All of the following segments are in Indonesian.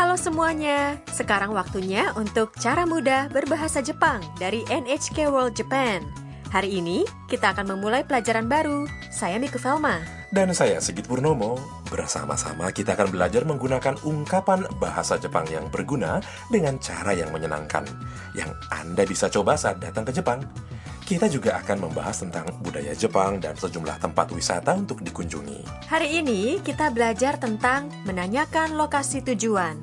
Halo semuanya, sekarang waktunya untuk cara mudah berbahasa Jepang dari NHK World Japan. Hari ini kita akan memulai pelajaran baru. Saya Miku Velma. Dan saya Sigit Purnomo. Bersama-sama kita akan belajar menggunakan ungkapan bahasa Jepang yang berguna dengan cara yang menyenangkan, yang Anda bisa coba saat datang ke Jepang. Kita juga akan membahas tentang budaya Jepang dan sejumlah tempat wisata untuk dikunjungi. Hari ini kita belajar tentang menanyakan lokasi tujuan.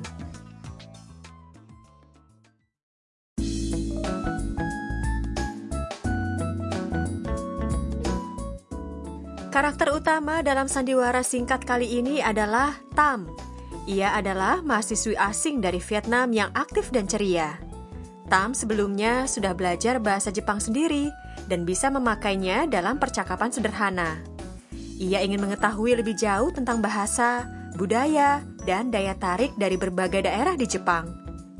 Karakter utama dalam sandiwara singkat kali ini adalah Tam. Ia adalah mahasiswi asing dari Vietnam yang aktif dan ceria. Tam sebelumnya sudah belajar bahasa Jepang sendiri dan bisa memakainya dalam percakapan sederhana. Ia ingin mengetahui lebih jauh tentang bahasa, budaya, dan daya tarik dari berbagai daerah di Jepang.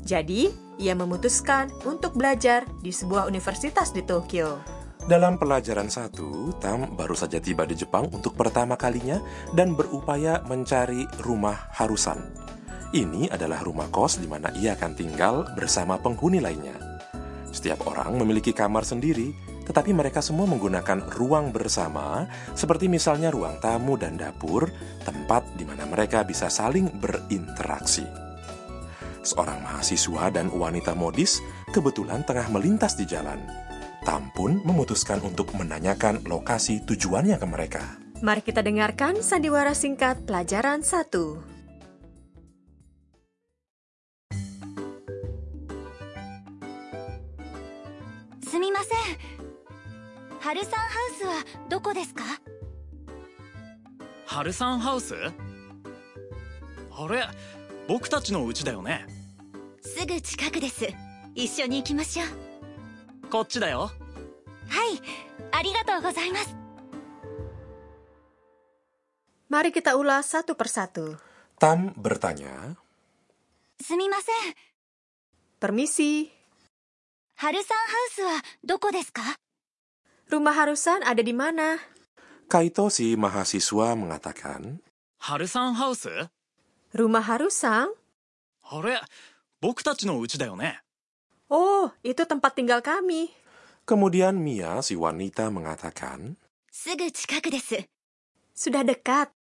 Jadi, ia memutuskan untuk belajar di sebuah universitas di Tokyo. Dalam pelajaran satu, Tam baru saja tiba di Jepang untuk pertama kalinya dan berupaya mencari rumah harusan. Ini adalah rumah kos di mana ia akan tinggal bersama penghuni lainnya. Setiap orang memiliki kamar sendiri, tetapi mereka semua menggunakan ruang bersama, seperti misalnya ruang tamu dan dapur, tempat di mana mereka bisa saling berinteraksi. Seorang mahasiswa dan wanita modis kebetulan tengah melintas di jalan. Tam pun memutuskan untuk menanyakan lokasi tujuannya ke mereka. Mari kita dengarkan sandiwara singkat pelajaran 1. すみません春さんハウスはどこですかハルサンハウスあれ僕たちの家だよねすぐ近くです一緒に行きましょう こっちだよはいありがとうございます Mari kita ulas satu persatu. Tam bertanya, すみません Permisi, 春さんハウスはどこですか rumah harusan ada di mana? Kaito si mahasiswa mengatakan, ハルサンハウス Rumah harusan? あれ僕たちの家だよね Oh, itu tempat tinggal kami. Kemudian Mia, si wanita, mengatakan, Sudah dekat.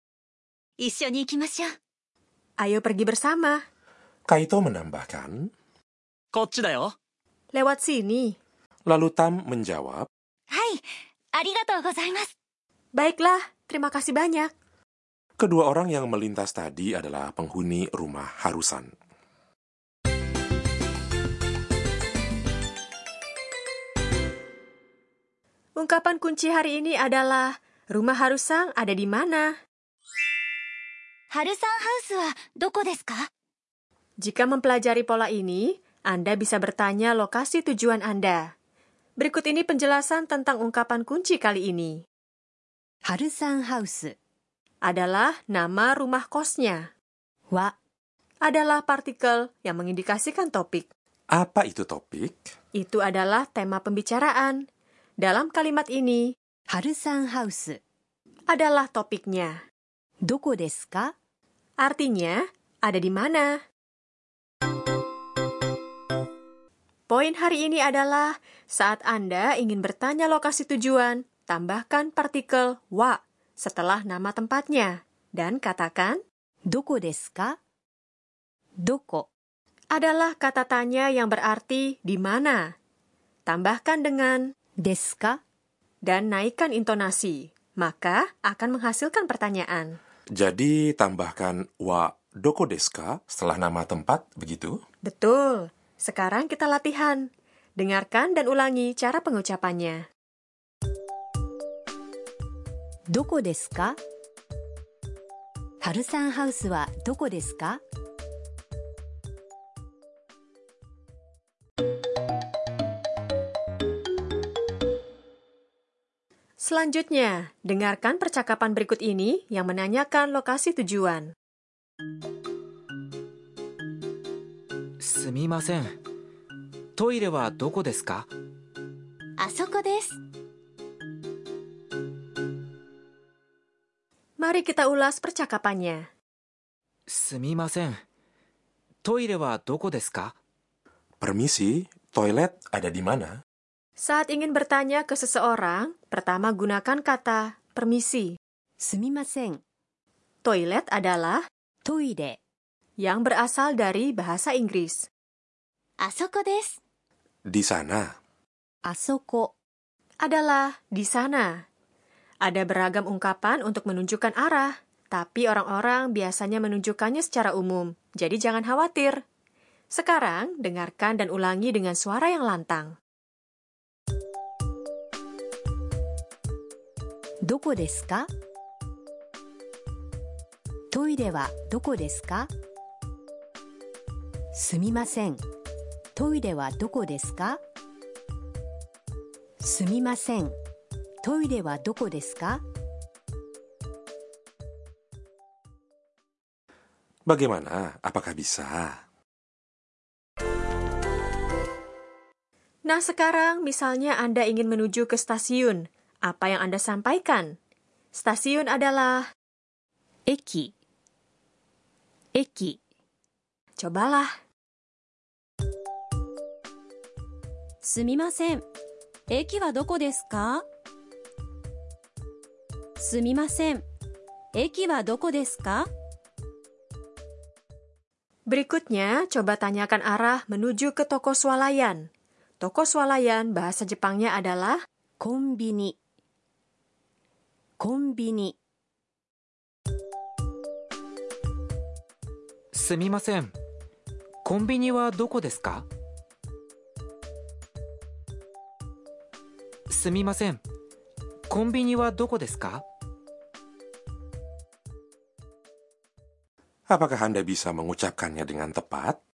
Ayo pergi bersama. Kaito menambahkan, Lewat sini. Lalu Tam menjawab, Hai, arigatou gozaimasu. Baiklah, terima kasih banyak. Kedua orang yang melintas tadi adalah penghuni rumah Harusan. Ungkapan kunci hari ini adalah rumah Harusan ada di mana? Harusan House wa doko desu ka? Jika mempelajari pola ini, Anda bisa bertanya lokasi tujuan Anda. Berikut ini penjelasan tentang ungkapan kunci kali ini. Harusan House adalah nama rumah kosnya. Wa adalah partikel yang mengindikasikan topik. Apa itu topik? Itu adalah tema pembicaraan dalam kalimat ini, Harusan House adalah topiknya. Doko desu ka? Artinya, ada di mana? Poin hari ini adalah saat Anda ingin bertanya lokasi tujuan, tambahkan partikel wa setelah nama tempatnya dan katakan doko desu ka? Doko adalah kata tanya yang berarti di mana. Tambahkan dengan deska dan naikkan intonasi, maka akan menghasilkan pertanyaan. Jadi tambahkan wa doko deska setelah nama tempat, begitu? Betul. Sekarang kita latihan. Dengarkan dan ulangi cara pengucapannya. Doko desu ka? Harusan House wa doko deska? Selanjutnya, dengarkan percakapan berikut ini yang menanyakan lokasi tujuan. すみませんトイレはどこですか あそこです。 Mari kita ulas percakapannya. すみません。トイレはどこですか Permisi, toilet ada di mana? Saat ingin bertanya ke seseorang, pertama gunakan kata permisi. Sumimasen. Toilet adalah toide, yang berasal dari bahasa Inggris. Asoko desu. Di sana. Asoko adalah di sana. Ada beragam ungkapan untuk menunjukkan arah, tapi orang-orang biasanya menunjukkannya secara umum. Jadi jangan khawatir. Sekarang dengarkan dan ulangi dengan suara yang lantang. どこですかトイレはどこですかすみません。トイレはどこですかすみません。トイレはどこですか Bagaimana? Apakah bisa? Nah, sekarang misalnya Anda ingin menuju ke stasiun. Apa yang Anda sampaikan? Stasiun adalah 駅。駅。 cobalah. すみません。駅はどこですかすみません。駅はどこですか Berikutnya, coba tanyakan arah menuju ke toko swalayan. Toko swalayan bahasa Jepangnya adalah コンビニ。 コンビニ。すみません。コンビニはどこですかすみません。コンビニはどこですか Apakah Anda bisa mengucapkannya dengan tepat?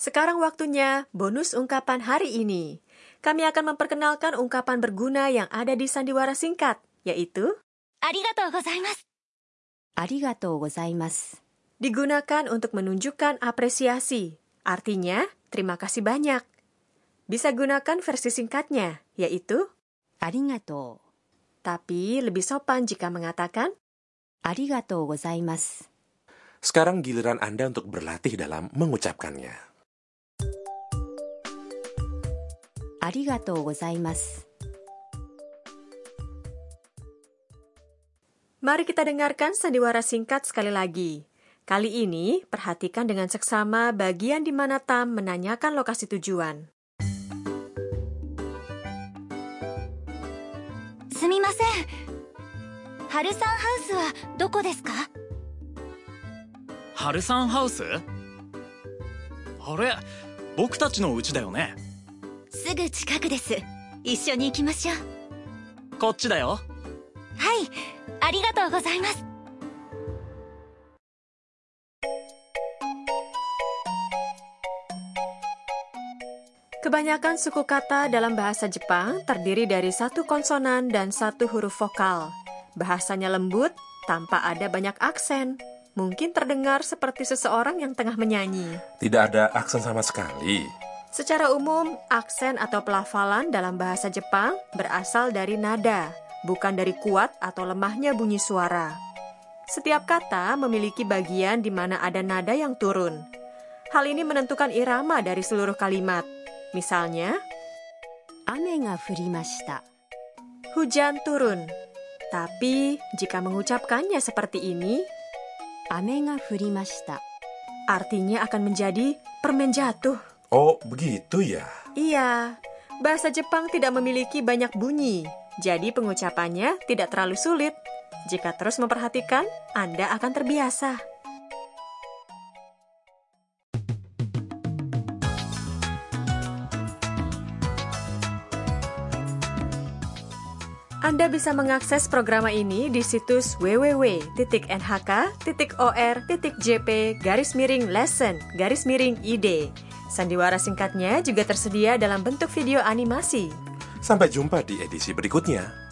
Sekarang waktunya bonus ungkapan hari ini. Kami akan memperkenalkan ungkapan berguna yang ada di sandiwara singkat, yaitu Arigatou gozaimasu. Arigatou gozaimasu. Digunakan untuk menunjukkan apresiasi. Artinya, terima kasih banyak. Bisa gunakan versi singkatnya, yaitu Arigatou. Tapi lebih sopan jika mengatakan Arigatou gozaimasu. Sekarang giliran Anda untuk berlatih dalam mengucapkannya. ありがとうございます。Mari kita dengarkan sandiwara singkat sekali lagi. Kali ini, perhatikan dengan seksama bagian di mana Tam menanyakan lokasi tujuan. すみません。ハルサンハウスはどこですかハルサンハウスあれ僕たちの家だよねすぐ近くです。一緒に行きましょう。こっちだよはい。ありがとうございます。 Kebanyakan suku kata dalam bahasa Jepang terdiri dari satu konsonan dan satu huruf vokal. Bahasanya lembut, tanpa ada banyak aksen. Mungkin terdengar seperti seseorang yang tengah menyanyi. Tidak ada aksen sama sekali. Secara umum, aksen atau pelafalan dalam bahasa Jepang berasal dari nada, bukan dari kuat atau lemahnya bunyi suara. Setiap kata memiliki bagian di mana ada nada yang turun. Hal ini menentukan irama dari seluruh kalimat. Misalnya, Ame ga furimashita. Hujan turun. Tapi jika mengucapkannya seperti ini, Ame ga furimashita. Artinya akan menjadi permen jatuh. Oh, begitu ya. Iya, bahasa Jepang tidak memiliki banyak bunyi, jadi pengucapannya tidak terlalu sulit. Jika terus memperhatikan, Anda akan terbiasa. Anda bisa mengakses program ini di situs www.nhk.or.jp garis miring lesson garis miring id. Sandiwara singkatnya juga tersedia dalam bentuk video animasi. Sampai jumpa di edisi berikutnya.